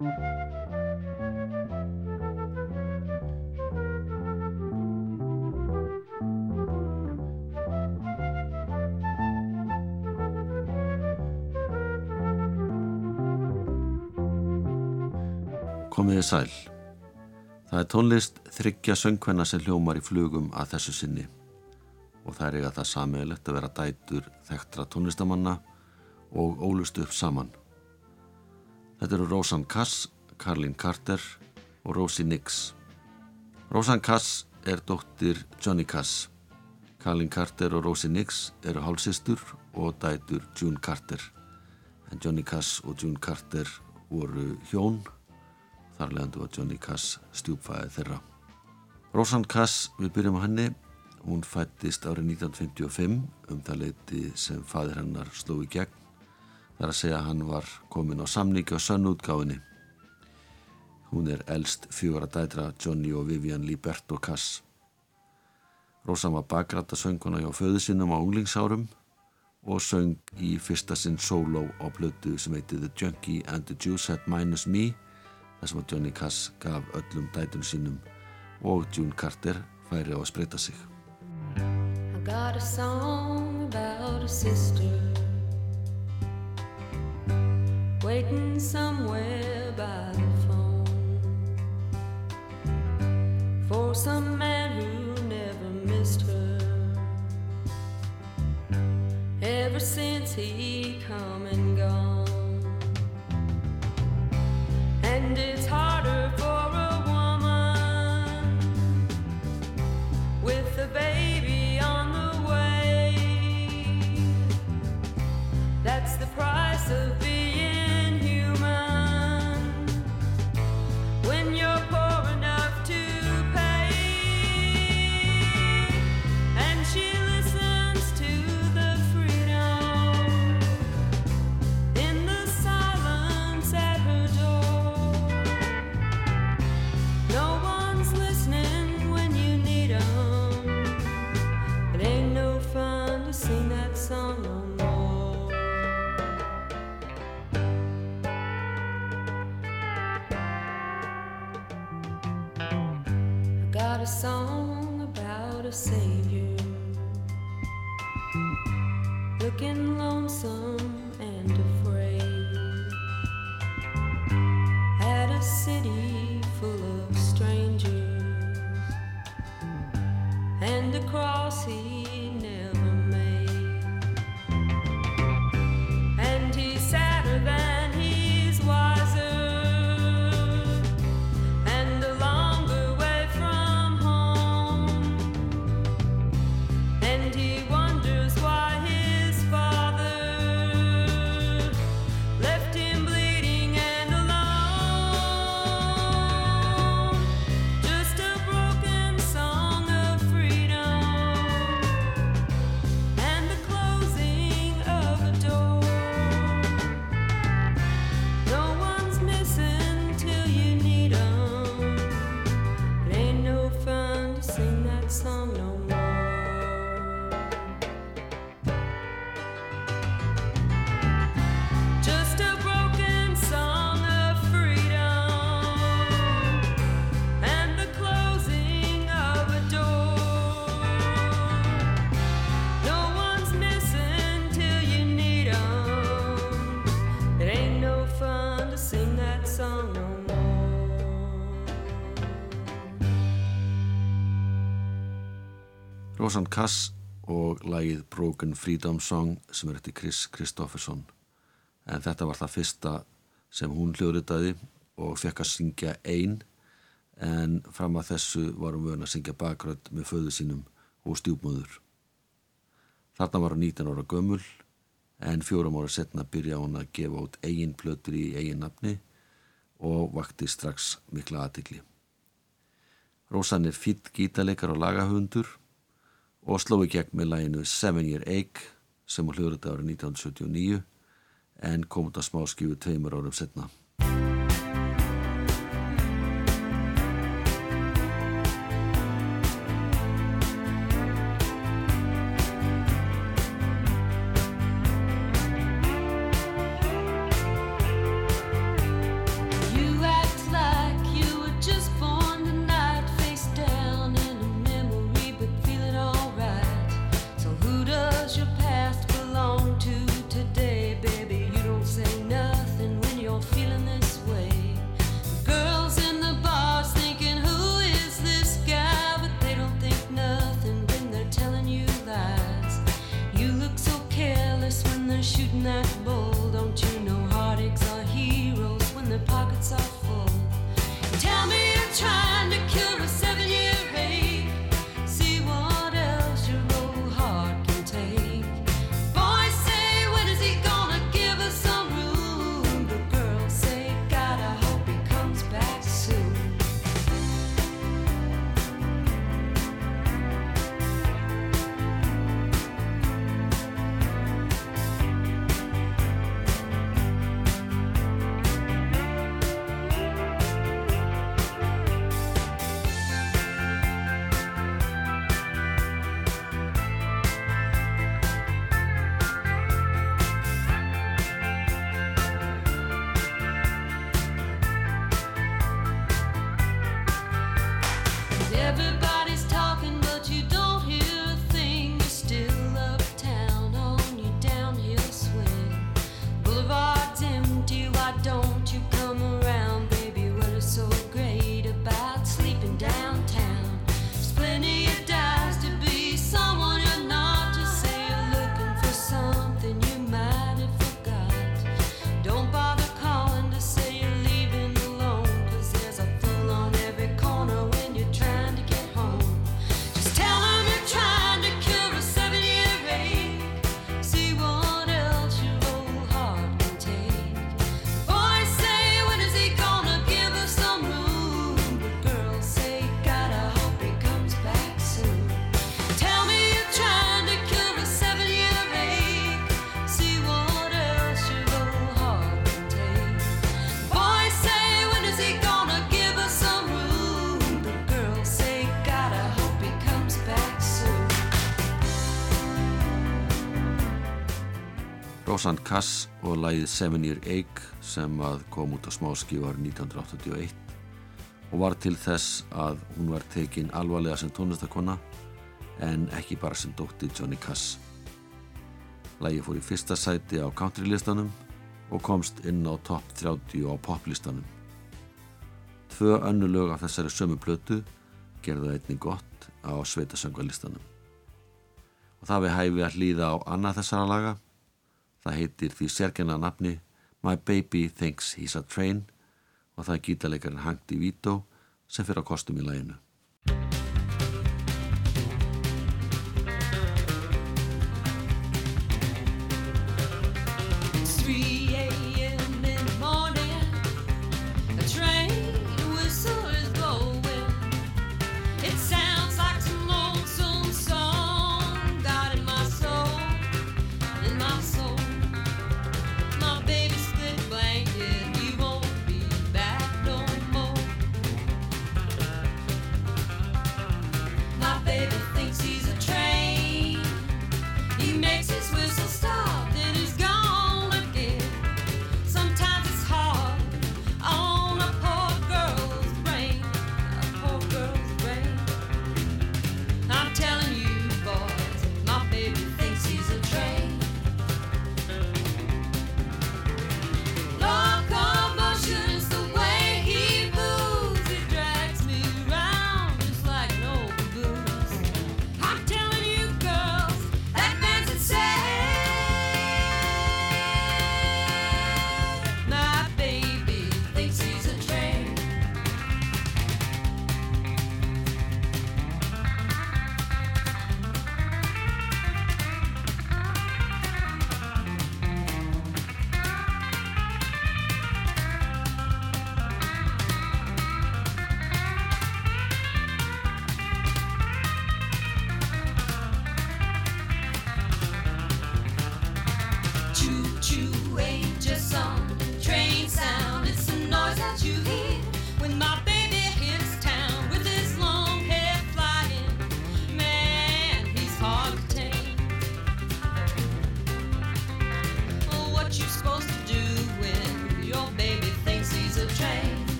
Komiði sæl. Það er tónlist þryggja söngvenna sem hljómar í flugum að þessu sinni og það er eiga það samiðilegt að vera dætur þekktra tónlistamanna og ólust upp saman. Þetta eru Rosanne Cass, Carlin Carter og Rosie Nix. Rosanne Cass er dóttir Johnny Cass. Carlin Carter og Rosie Nix eru hálsistur og dætur June Carter. En Johnny Cass og June Carter voru hjón þar leðandu var Johnny Cass stjúpfæðið þeirra. Rosanne Cass, við byrjum á henni, hún fættist árið 1955 um það leiti sem fadir hennar sló í gegn. Það er að segja að hann var komin á samningi á sönnútgáfinni. Hún er eldst fjóra dætra Johnny og Vivian Liberto Cass. Rosanne var bakrætta sönguna hjá föðu sinnum á unglingsárum og söng í fyrsta sinn solo á blödu sem heiti The Junkie and the Jews Had Minus Me þar sem að Johnny Cass gaf öllum dætun sínum og June Carter færi á að spreita sig. I got a song about a sister Waiting somewhere by the phone For some man who never missed her. Ever since he come and gone looking lonesome Rosan Cass og lagið Broken Freedom Song sem er eftir Chris Kristofferson en þetta var það fyrsta sem hún hljóðritaði og fekk að syngja einn en fram að þessu var hún vögn að syngja bakrödd með föðu sínum og stjúpmöður. Þarna var hún 19 ára gömul en fjórum ára setna byrja hún að gefa út eigin plötur í eigin nafni og vakti strax mikla aðtikli. Rósan er fýtt gítarleikar og lagahundur og sló í gegn með læginu Seven Year Ache sem hún hljóðritaði árið 1979 en kom út að smá skjúi tveimur árum setna. Rosanne Cass og lægið Seven Year Ache sem að kom út á smáskívar 1981 og var til þess að hún var tekin alvarlega sem tónlistakonna en ekki bara sem dótti Johnny Cass. Lægið fór í fyrsta sæti á countrylistanum og komst inn á top 30 á poplistanum. Tvö önnu lög af þessari sömu plötu gerða einni gott á sveitasöngvalistanum. Og það við hæfi að hlýða á annað þessara laga Það heitir því sérkenna nafni My Baby Thinks He's a Train og það er gítarleikarinn Hank DeVito sem fyrir á kostum í læginu.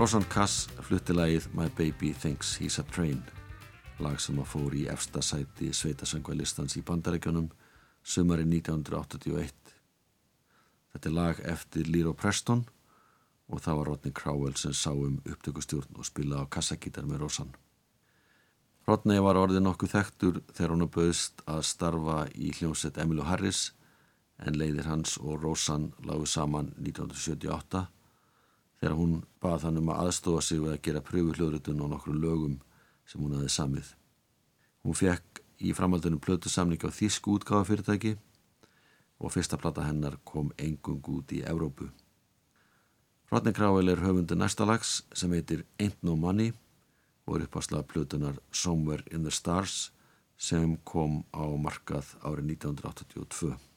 Rosanne Cass flutti lagið My Baby Thinks He's a Train lag sem að fór í efsta sæti sveitasangvæðlistans í bandarækjunum sumari 1981 Þetta er lag eftir Liro Preston og það var Rodney Crowell sem sá um upptökustjórn og spilaði á kassagítar með Rosanne Rodney var orðið nokkuð þekktur þegar hún bauðst að starfa í hljómsett Emilu Harris en leiðir hans og Rosanne lágu saman 1978 þegar hún bað hann um að aðstofa sig við að gera pröfuhljóðrutun og nokkru lögum sem hún aðeins samið. Hún fekk í framhaldunum plötu samling á Þísku útgáðafyrirtæki og fyrsta plata hennar kom engung út í Evrópu. Rodney Crowell er höfundu næsta lags sem heitir Ain't No Money og er uppáslað plötunar Somewhere in the Stars sem kom á markað árið 1982.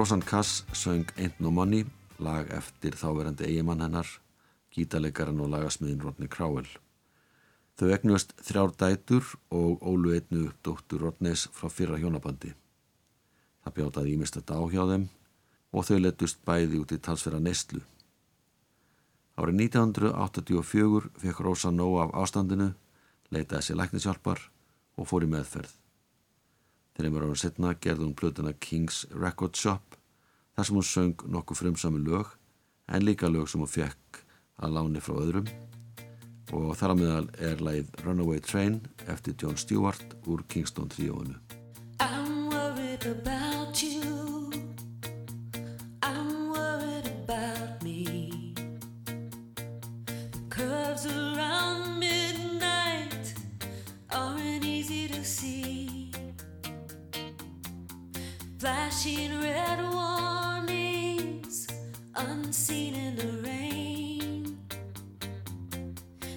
Rosanne Cass söng Ain't No Money, lag eftir þáverandi eigimann hennar, gítalegaran og lagasmiðin Rodney Crowell. Þau egnust þrjár dætur og ólu einnu dóttur Rodneys frá fyrra hjónabandi. Það bjátaði ímest að dá hjá þeim og þau letust bæði út í talsverða neistlu. Árið 1984 fekk Rosa nóg af ástandinu, leitaði sér læknishjálpar og fór í meðferð. Þegar ára setna gerði hún plötuna King's Record Shop þar sem hún söng nokkuð frumsami lög en líka lög sem hún fekk að láni frá öðrum. Og þar að meðal er lægið Runaway Train eftir John Stewart úr Kingston tríóinu. I'm worried about Flashing red warnings, unseen in the rain.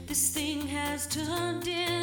This thing has turned into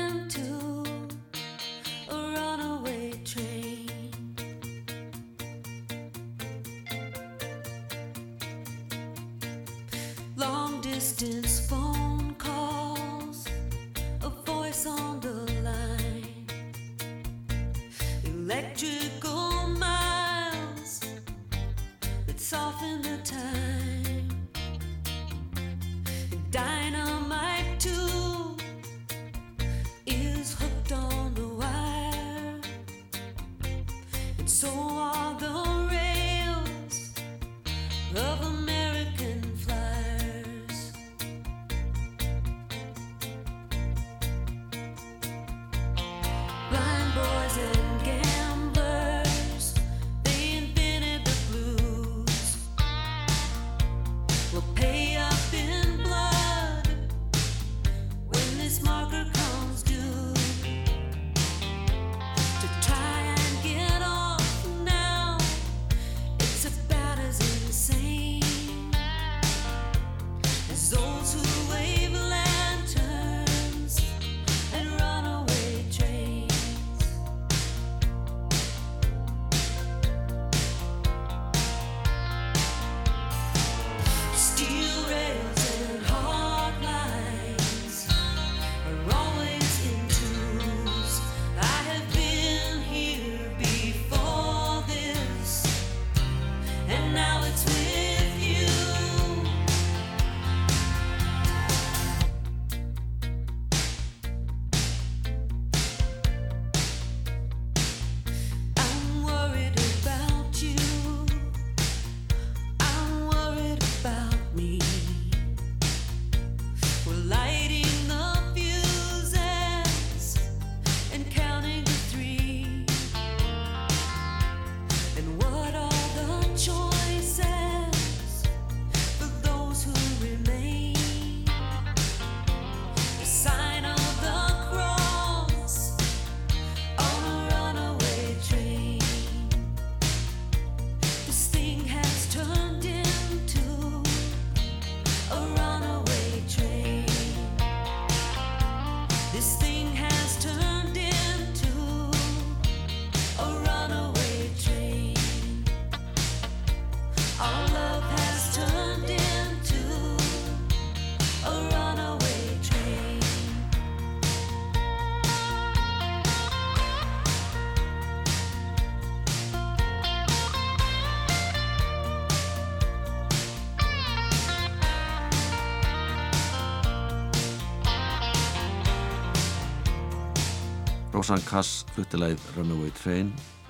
Rosanne Cass flutti lagið Runaway Train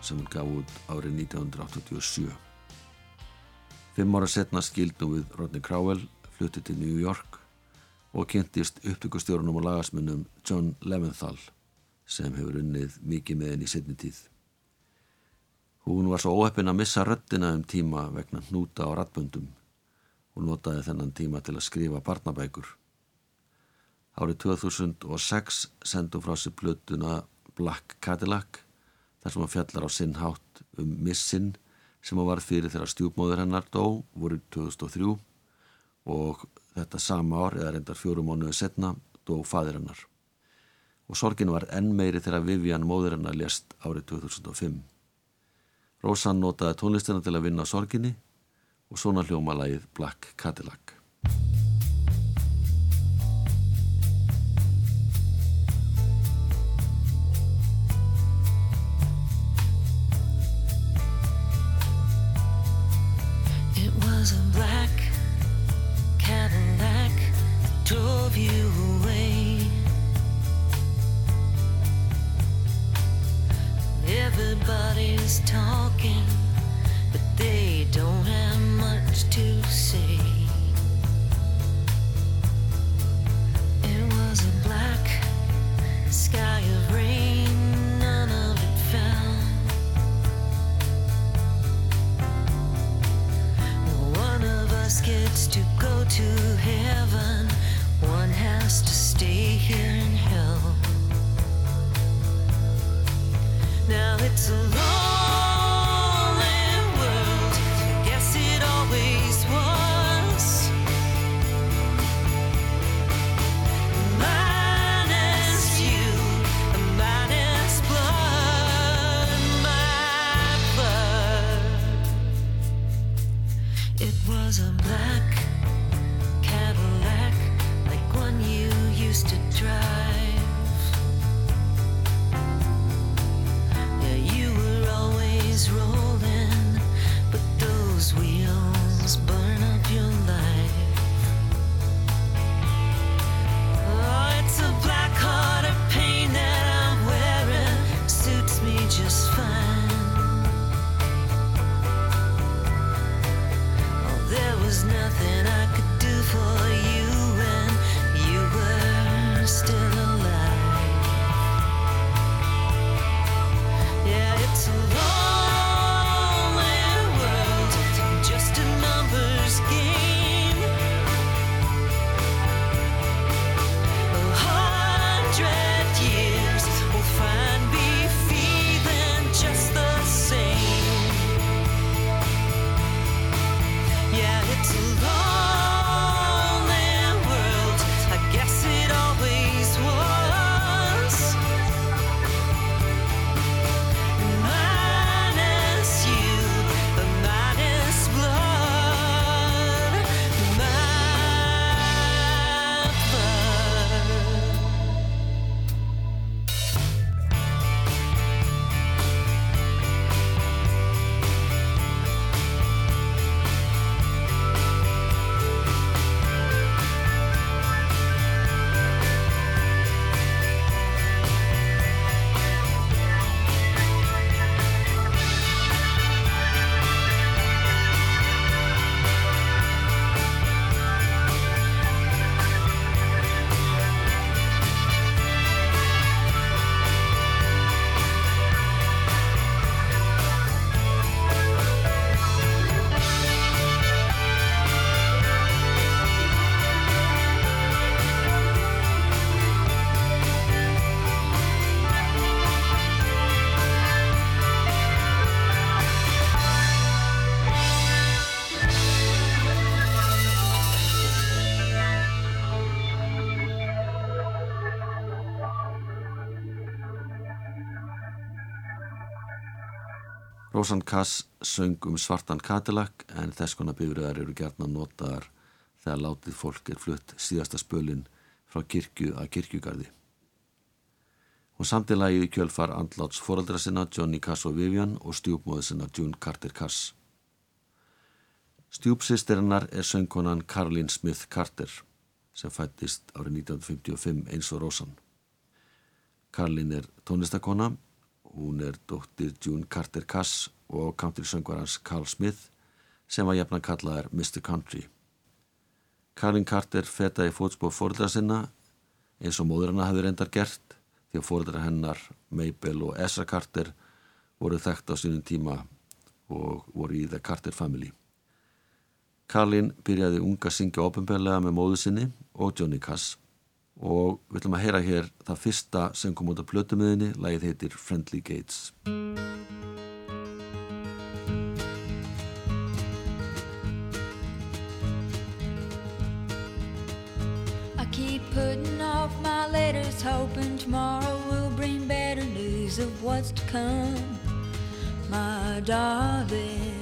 sem hún gaf út árið 1987. Fimm ára setna skildum við Rodney Crowell flutti til New York og kynntist upptökustjórunum og lagasmunum John Leventhal sem hefur unnið mikið með henni í setni tíð. Hún var svo óheppin að missa röddina um tíma vegna hnúta á rattböndum og notaði þennan tíma til að skrifa barnabækur. Árið 2006 sendu frá sér plötuna Black Cadillac þar sem hann fjallar á sinn hátt um missin sem hann var fyrir þegar stjúpmóður hennar dó voru 2003 og þetta sama ár eða reyndar fjórum mánuðu setna dó fadir hennar. Og sorgin var enn meiri þegar Vivian móður hennar lést árið 2005. Rósan notaði tónlistina til að vinna sorginni og svona hljóma lagið Black Cadillac. Was a black Cadillac drove you away. Everybody's talking, but they don't have much to Rósan Kass söng um svartan Cadillac en þess konar bifröðar eru gert að notaðar þegar látið fólk er flutt síðasta spölin frá kirkju að kirkjugarði. Hún samti lagið í kjölfar andláts foreldra sinna Johnny Cass og Vivian og stjúpmóðu sinna June Carter Cass. Stjúpsistirinnar er söngkonan Caroline Smith Carter sem fættist árið 1955 eins og Rósan. Caroline er tónlistakona Hún er dóttir June Carter Cass og countrysöngvarans Carl Smith sem var jafna kallaðar Mr. Country. Carlin Carter fetaði fótspóð fóreldra sinna eins og móður hennar hafði reyndar gert því að fóreldra hennar Mabel og Ezra Carter voru þekkt á sínum tíma og voru í The Carter Family. Carlin byrjaði unga að syngja ofinbeglega með móðu sinni og Johnny Cass og við ætlum að heyra hér það fyrsta sem kom út af plötumiðinni, lagið heitir Friendly Gates. I keep putting off my letters, hoping tomorrow will bring better news of what's to come. My darling,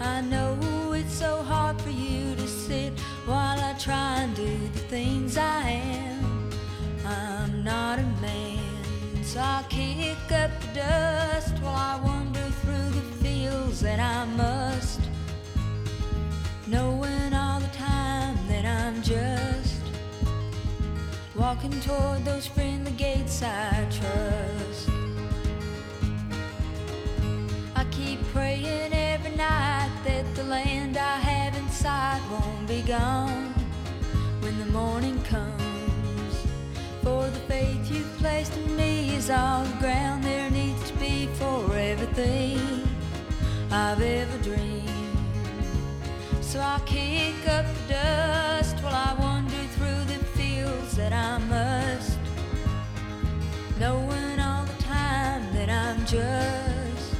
I know it's so hard for you to sit while I try and do the things I am. I'm not a man, so I kick up the dust while I wander through the fields that I must. Knowing all the time that I'm just walking toward those friendly gates I trust. I keep praying every night that the land I have inside won't be gone when the morning comes. In me is all the ground there needs to be for everything I've ever dreamed. So I kick up the dust while I wander through the fields that I must. Knowing all the time that I'm just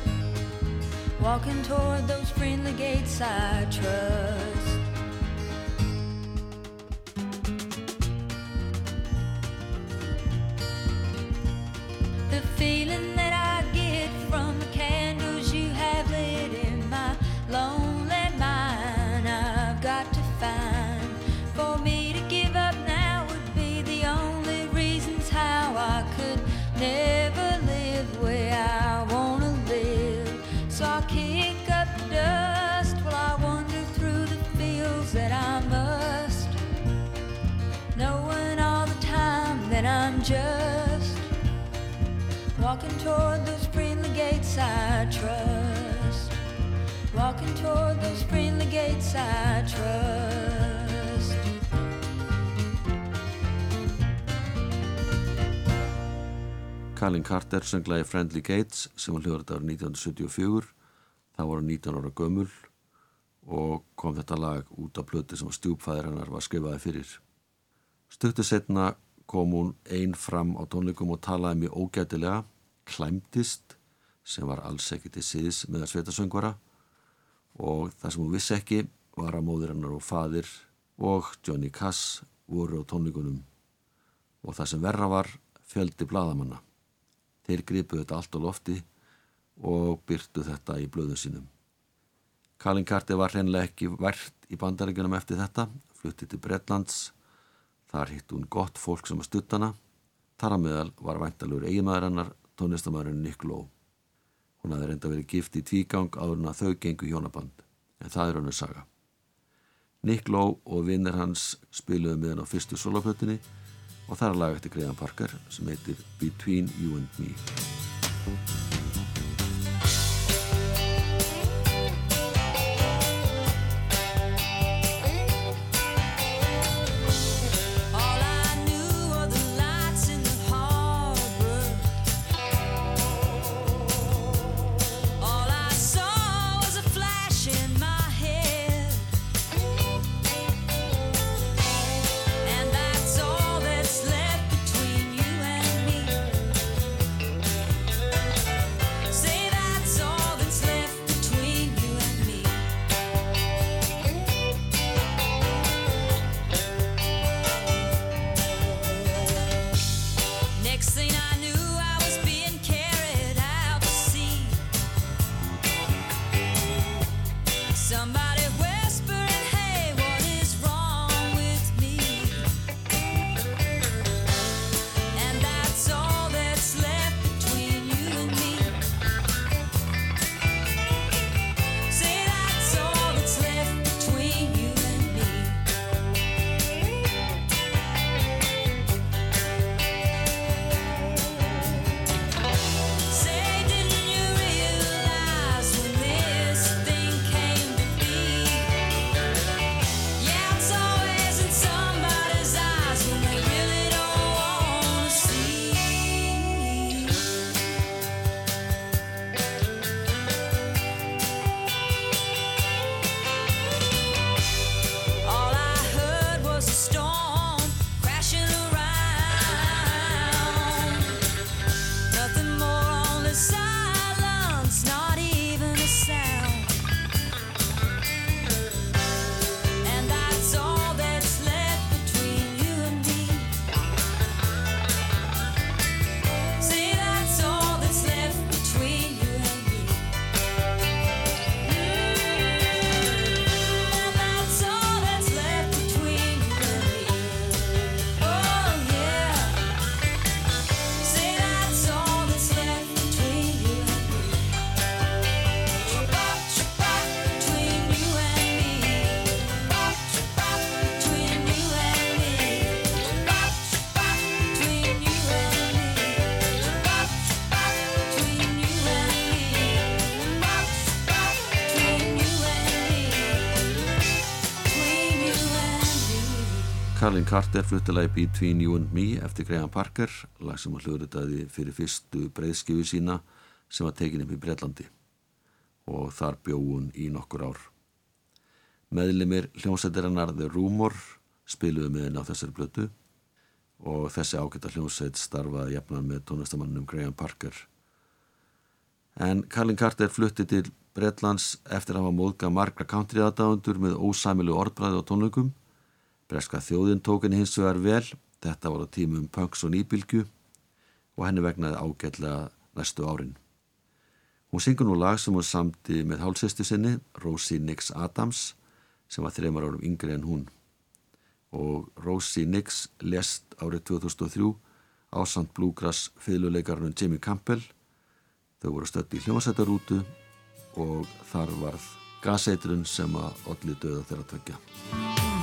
walking toward those friendly gates I trust. Feeling toward those friendly gates I trust. Walking toward those friendly gates I trust. Colin Carter sönglaði Friendly Gates sem var hljóður þetta árið 1974. Það voru 19 ára gömul og kom þetta lag út af plöti sem stjúpfæðir hennar var skrifaði fyrir. Stöktu setna kom hún einn fram á tónleikum og talaði mjög ógætilega klæmtist sem var alls ekki til síðis með að sveita söngvara og það sem hún vissi ekki var að móðir hennar og fadir og Johnny Cass voru á tónleikunum og það sem verra var fjöldi bladamanna Þeir gripu þetta allt á lofti og byrtu þetta í blöðum sínum. Kalin Karti var hreinlega ekki vært í bandaríkunum eftir þetta, fluttið til Bredlands. Þar hitt hún gott fólk sem að stuttana. Þar að meðal var væntalur eiginmaður hennar, tónlistamæðurinn Nick Lowe. Hún hafði reynda verið gift í tvígang áður en að þau gengu hjónaband, en það er hannu saga. Nick Lowe og vinnir hans spiluðu með hann á fyrstu soloplötunni og það er lag eftir Graham Parker sem heitir Between You and Me Colin Carter fluttilagi Between You and Me eftir Graham Parker lag sem að hljóðritaði fyrir fyrstu breyðskifu sína sem var tekin upp í Breitlandi og þar bjó hún í nokkur ár. Meðlimir hljómsættirinnar The Rumor spiluðu með henni á þessari blötu og þessi ágæta hljómsætt starfaði jafnan með tónlistamannum Graham Parker. En Colin Carter flutti til Bretlands eftir að hafa móðga margra country aðdáðundur með ósæmilu orðbræði á tónleikum Breska þjóðin tók henni hins vegar vel, þetta var á tímum punks og nýbylgu og henni vegnaði ágætlega næstu árin. Hún syngur nú lag sem hún samti með hálseistu sinni, Rosie Nix Adams, sem var þreymar árum yngri en hún. Og Rosie Nix lest árið 2003 á samt Bluegrass fyrirluleikarnum Jimmy Campbell. Þau voru stött í hljómsættarútu og þar varð gaseitrun sem að olli döða þeirra tökja.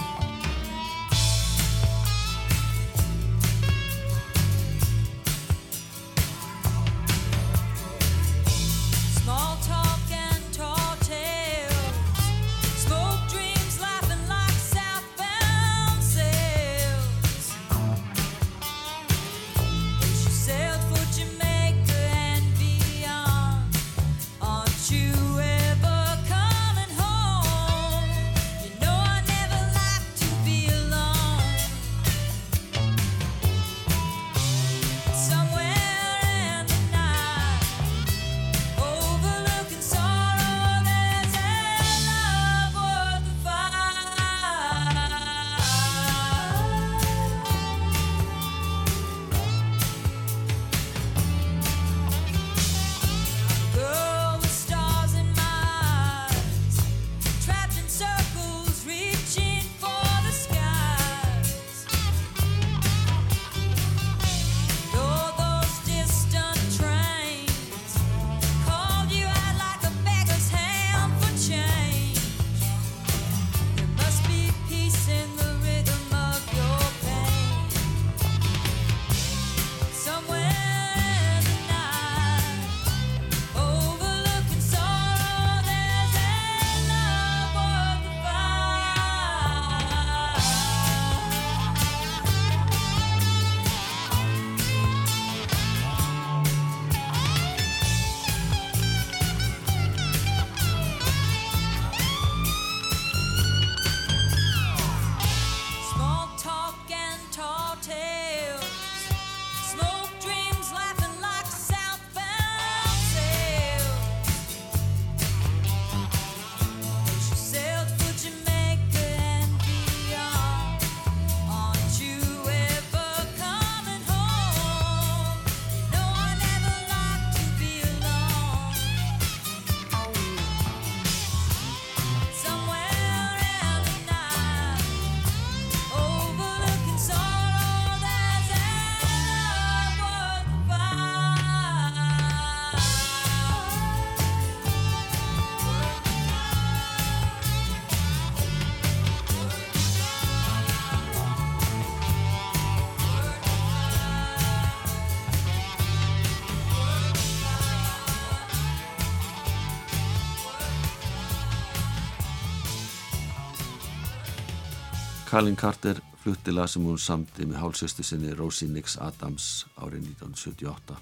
Colin Carter flutti lag sem hún samti með hálsöstu sinni Rosie Nix Adams árið 1978.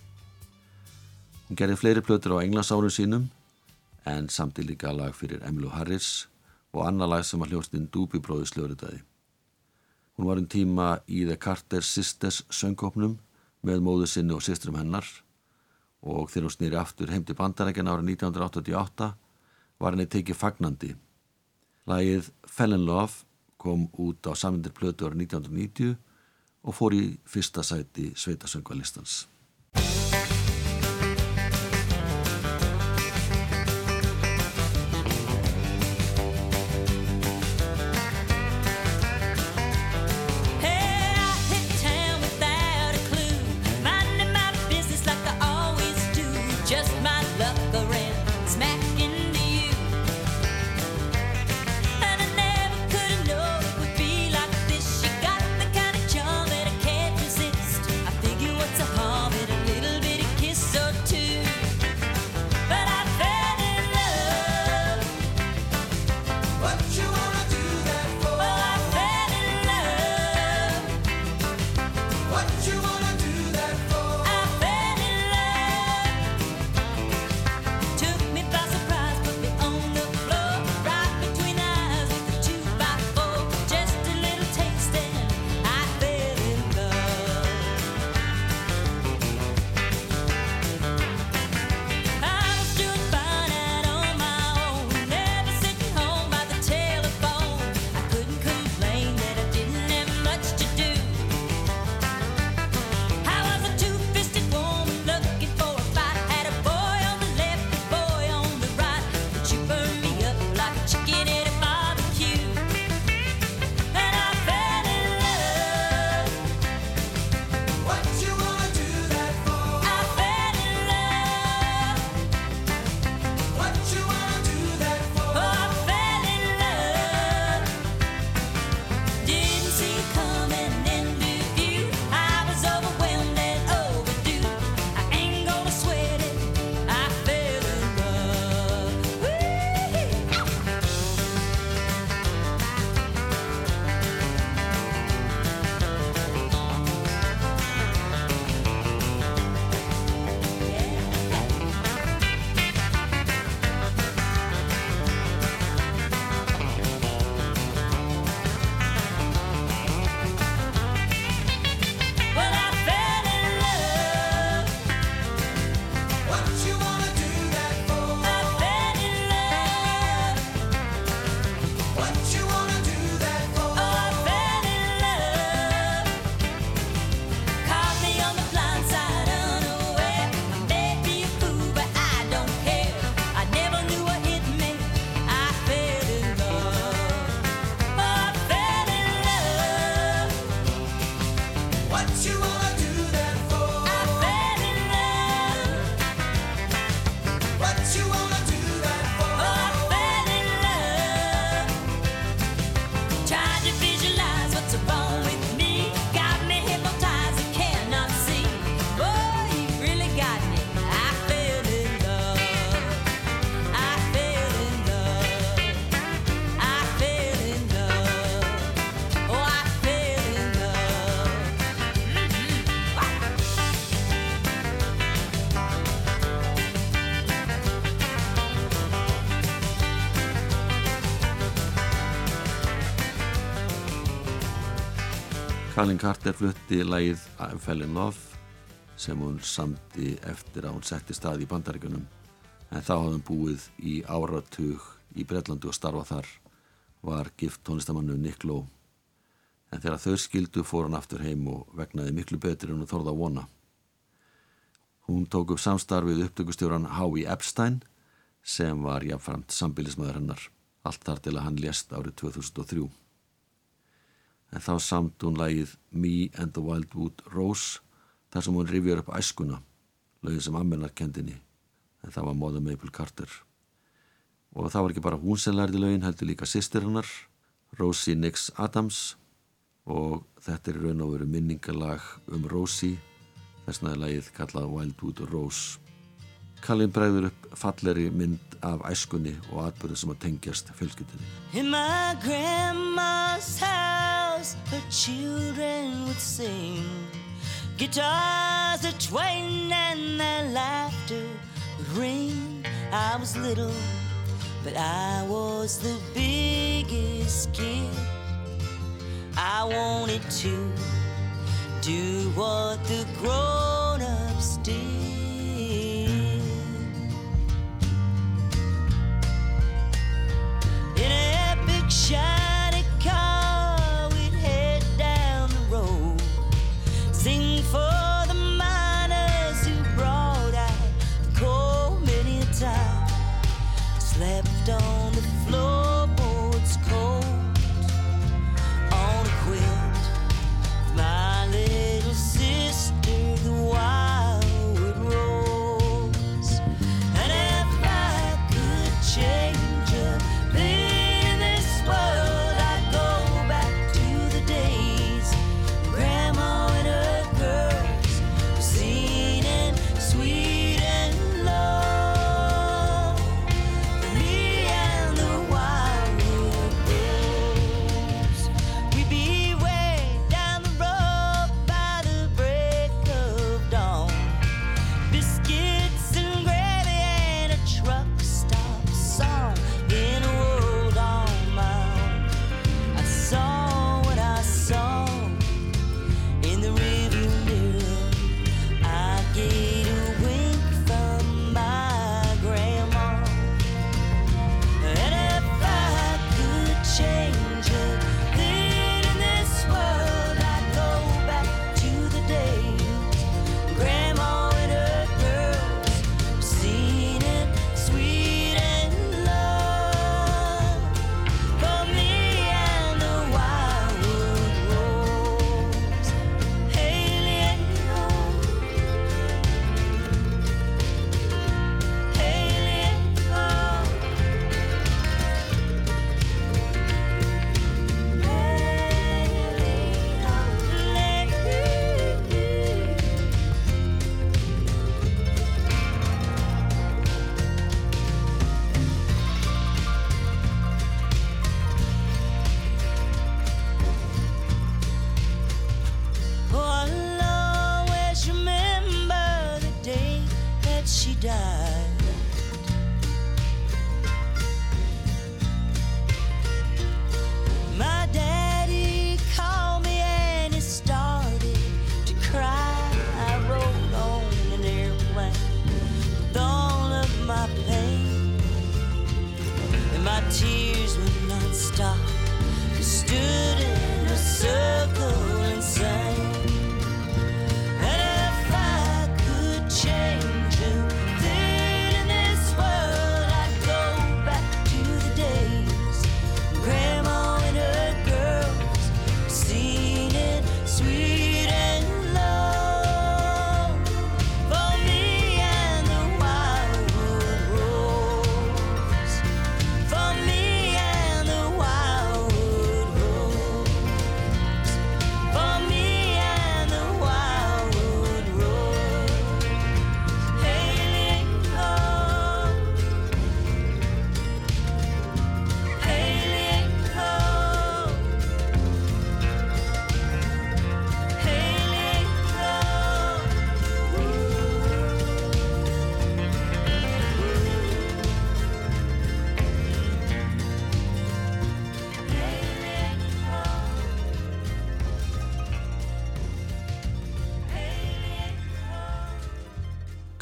Hún gerði fleiri plötur á englansárum sínum en samti líka lag fyrir Emmylou Harris og annar lag sem var hljóstinn Doobie Brothers hljóriðaði. Hún var um tíma í The Carter Sisters söngkopnum með móðu sinni og sistrum hennar og þegar hún snýri aftur heim til bandarækjan ára 1988 var henni tekið fagnandi. Lagið Fell in Love kom út á samindir plötu ára 1990 og fór í fyrsta sæti sveitasöngvalistans. Colin Carter flutti lagið I Fell in Love sem hún samti eftir að hún setti stað í bandaríkunum en þá hafði hún búið í áratug í Breitlandi og starfa þar var gift tónlistamannu Nick Lowe en þegar þau skildu fór hann aftur heim og vegnaði miklu betur en hún þorða að vona. Hún tók upp samstarfið upptökustjóran Howie Epstein sem var jafnframt sambilismæður hennar allt þar til að hann lést árið 2003 en þá samt hún lagið Me and the Wildwood Rose þar sem hún rifjar upp æskuna lögin sem ammenar kendinni en það var Mother Maple Carter. Og það var ekki bara hún sem lærði lögin heldur líka sýstir hennar Rosie Nix Adams. Og þetta er raun og veru minningalag um Rosie þessna er lagið kallað Wildwood Rose Kallin bregður upp falleri mynd af æskunni og atbyrðu sem að tengjast fjölskyldinni In my grandma's house course, her children would sing. Guitars a twang and their laughter would ring. I was little, but I was the biggest kid. I wanted to do what the grown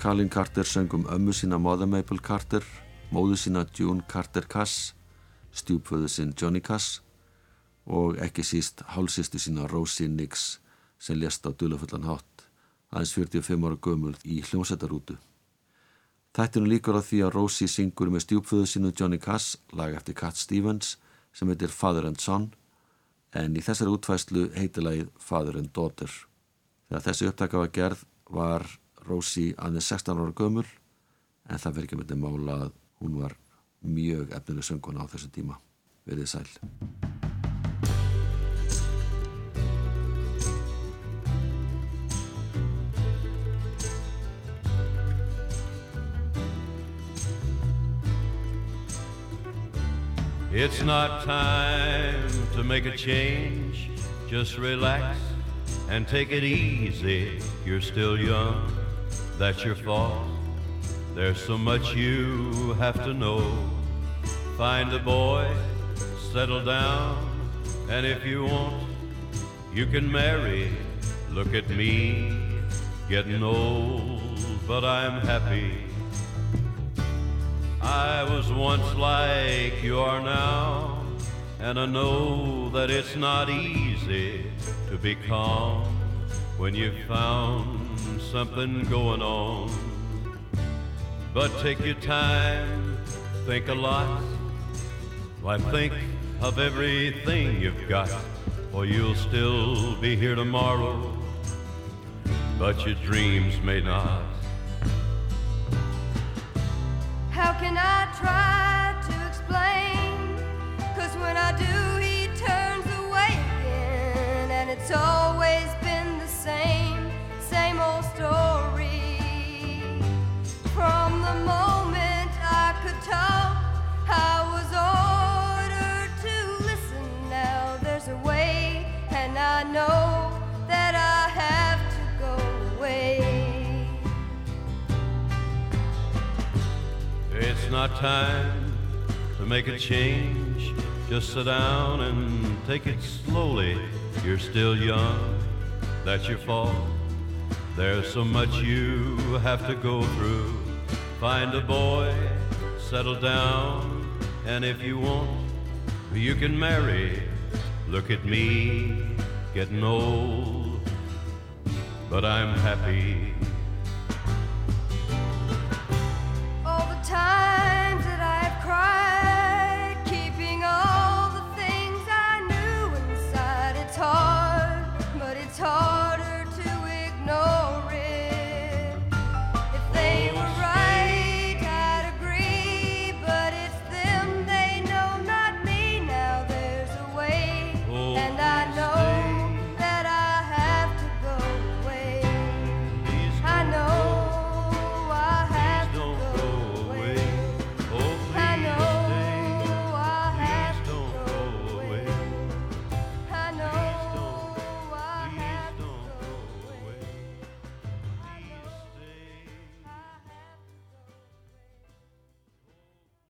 Colin Carter söng um ömmu sína Mother Mabel Carter, móðu sína June Carter Cass, stjúpföðu sinn Johnny Cass og ekki síst hálsistu sína Rosie Nix sem lést á dulafullan hátt, aðeins 45 ára gömul í hljómsættarútu. Þættinu líkur á því að Rosie syngur með stjúpföðu sínu Johnny Cass, lag eftir Cat Stevens sem heitir Father and Son, en í þessari útfæslu heitilagið Father and Daughter. Þegar þessi upptaka var gerð var Rosie aðeins 16 ára gömul en það verður ekki með þetta mála að hún var mjög efnileg sönguna á þessu tíma. Verðið sæl. It's not time to make a change. Just relax and take it easy. You're still young, that's your fault. There's so much you have to know. Find a boy, settle down, and if you want, you can marry. Look at me, getting old, but I'm happy. I was once like you are now, and I know that it's not easy to be calm when you've found something going on. But take your time, think a lot. Why think of everything you've got, or you'll still be here tomorrow, but your dreams may not. How can I try to explain? Cause when I do, he turns away again. And it's always been the same, not time to make a change. Just sit down and take it slowly. You're still young, that's your fault. There's so much you have to go through. Find a boy, settle down, and if you want, you can marry. Look at me, getting old, but I'm happy.